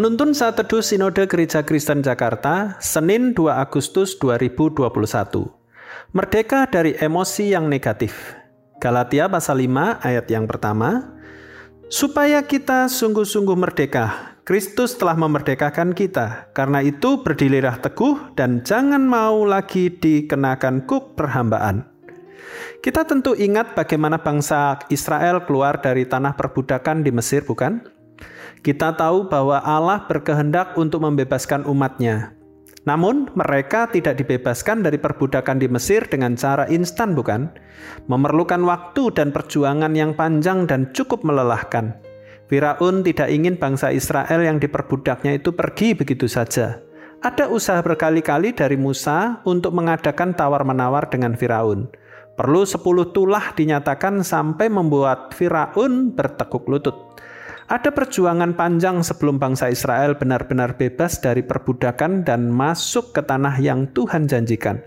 Penuntun saat teduh Sinode Gereja Kristen Jakarta, Senin 2 Agustus 2021. Merdeka dari emosi yang negatif. Galatia pasal 5 ayat yang pertama, supaya kita sungguh-sungguh merdeka. Kristus telah memerdekakan kita. Karena itu berdirilah teguh dan jangan mau lagi dikenakan kuk perhambaan. Kita tentu ingat bagaimana bangsa Israel keluar dari tanah perbudakan di Mesir, bukan? Kita tahu bahwa Allah berkehendak untuk membebaskan umatnya. Namun, mereka tidak dibebaskan dari perbudakan di Mesir dengan cara instan, bukan? Memerlukan waktu dan perjuangan yang panjang dan cukup melelahkan. Firaun tidak ingin bangsa Israel yang diperbudaknya itu pergi begitu saja. Ada usaha berkali-kali dari Musa untuk mengadakan tawar-menawar dengan Firaun. Perlu sepuluh tulah dinyatakan sampai membuat Firaun bertekuk lutut. Ada perjuangan panjang sebelum bangsa Israel benar-benar bebas dari perbudakan dan masuk ke tanah yang Tuhan janjikan.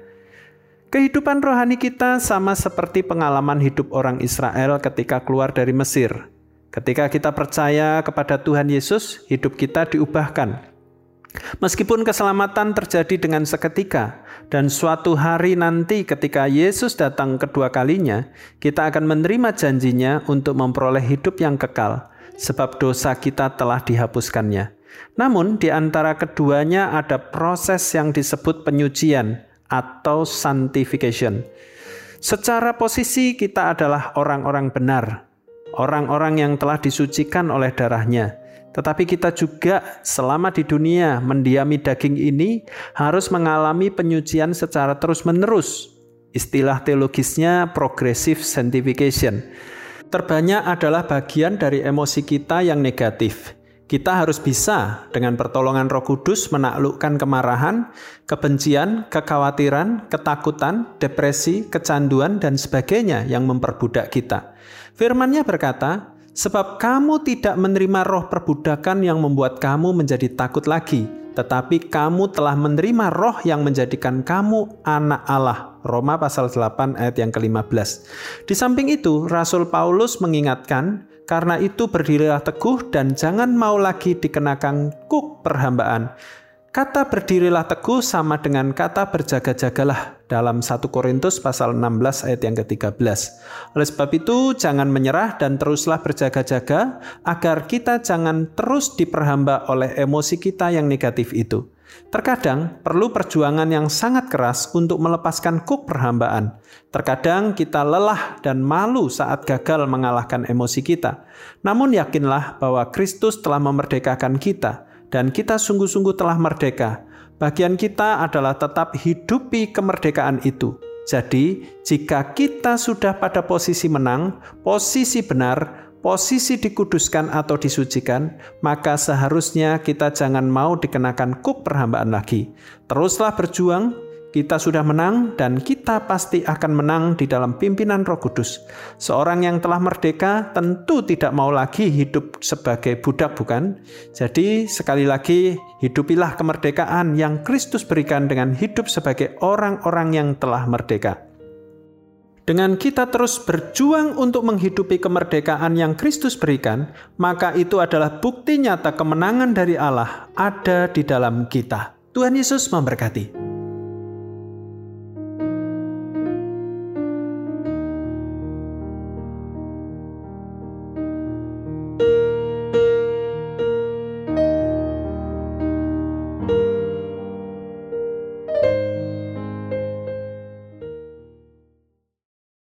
Kehidupan rohani kita sama seperti pengalaman hidup orang Israel ketika keluar dari Mesir. Ketika kita percaya kepada Tuhan Yesus, hidup kita diubahkan. Meskipun keselamatan terjadi dengan seketika, dan suatu hari nanti ketika Yesus datang kedua kalinya, kita akan menerima janjinya untuk memperoleh hidup yang kekal sebab dosa kita telah dihapuskannya. Namun di antara keduanya ada proses yang disebut penyucian atau sanctification. Secara posisi kita adalah orang-orang benar, orang-orang yang telah disucikan oleh darahnya. Tetapi kita juga selama di dunia mendiami daging ini harus mengalami penyucian secara terus-menerus. Istilah teologisnya progressive sanctification terbanyak adalah bagian dari emosi kita yang negatif. Kita harus bisa dengan pertolongan Roh Kudus menaklukkan kemarahan, kebencian, kekhawatiran, ketakutan, depresi, kecanduan, dan sebagainya yang memperbudak kita. Firman-Nya berkata, "Sebab kamu tidak menerima roh perbudakan yang membuat kamu menjadi takut lagi, tetapi kamu telah menerima roh yang menjadikan kamu anak Allah. Roma pasal 8 ayat yang ke-15. Di samping itu, Rasul Paulus mengingatkan, karena itu berdirilah teguh dan jangan mau lagi dikenakan kuk perhambaan. Kata berdirilah teguh sama dengan kata berjaga-jagalah dalam 1 Korintus pasal 16 ayat yang ke-13. Oleh sebab itu jangan menyerah dan teruslah berjaga-jaga agar kita jangan terus diperhamba oleh emosi kita yang negatif itu. Terkadang perlu perjuangan yang sangat keras untuk melepaskan kuk perhambaan. Terkadang kita lelah dan malu saat gagal mengalahkan emosi kita. Namun yakinlah bahwa Kristus telah memerdekakan kita dan kita sungguh-sungguh telah merdeka. Bagian kita adalah tetap hidupi kemerdekaan itu. Jadi, jika kita sudah pada posisi menang, posisi benar, posisi dikuduskan atau disucikan, maka seharusnya kita jangan mau dikenakan kuk perhambaan lagi. Teruslah berjuang, kita sudah menang dan kita pasti akan menang di dalam pimpinan Roh Kudus. Seorang yang telah merdeka tentu tidak mau lagi hidup sebagai budak, bukan? Jadi, sekali lagi, hidupilah kemerdekaan yang Kristus berikan dengan hidup sebagai orang-orang yang telah merdeka. Dengan kita terus berjuang untuk menghidupi kemerdekaan yang Kristus berikan, maka itu adalah bukti nyata kemenangan dari Allah ada di dalam kita. Tuhan Yesus memberkati.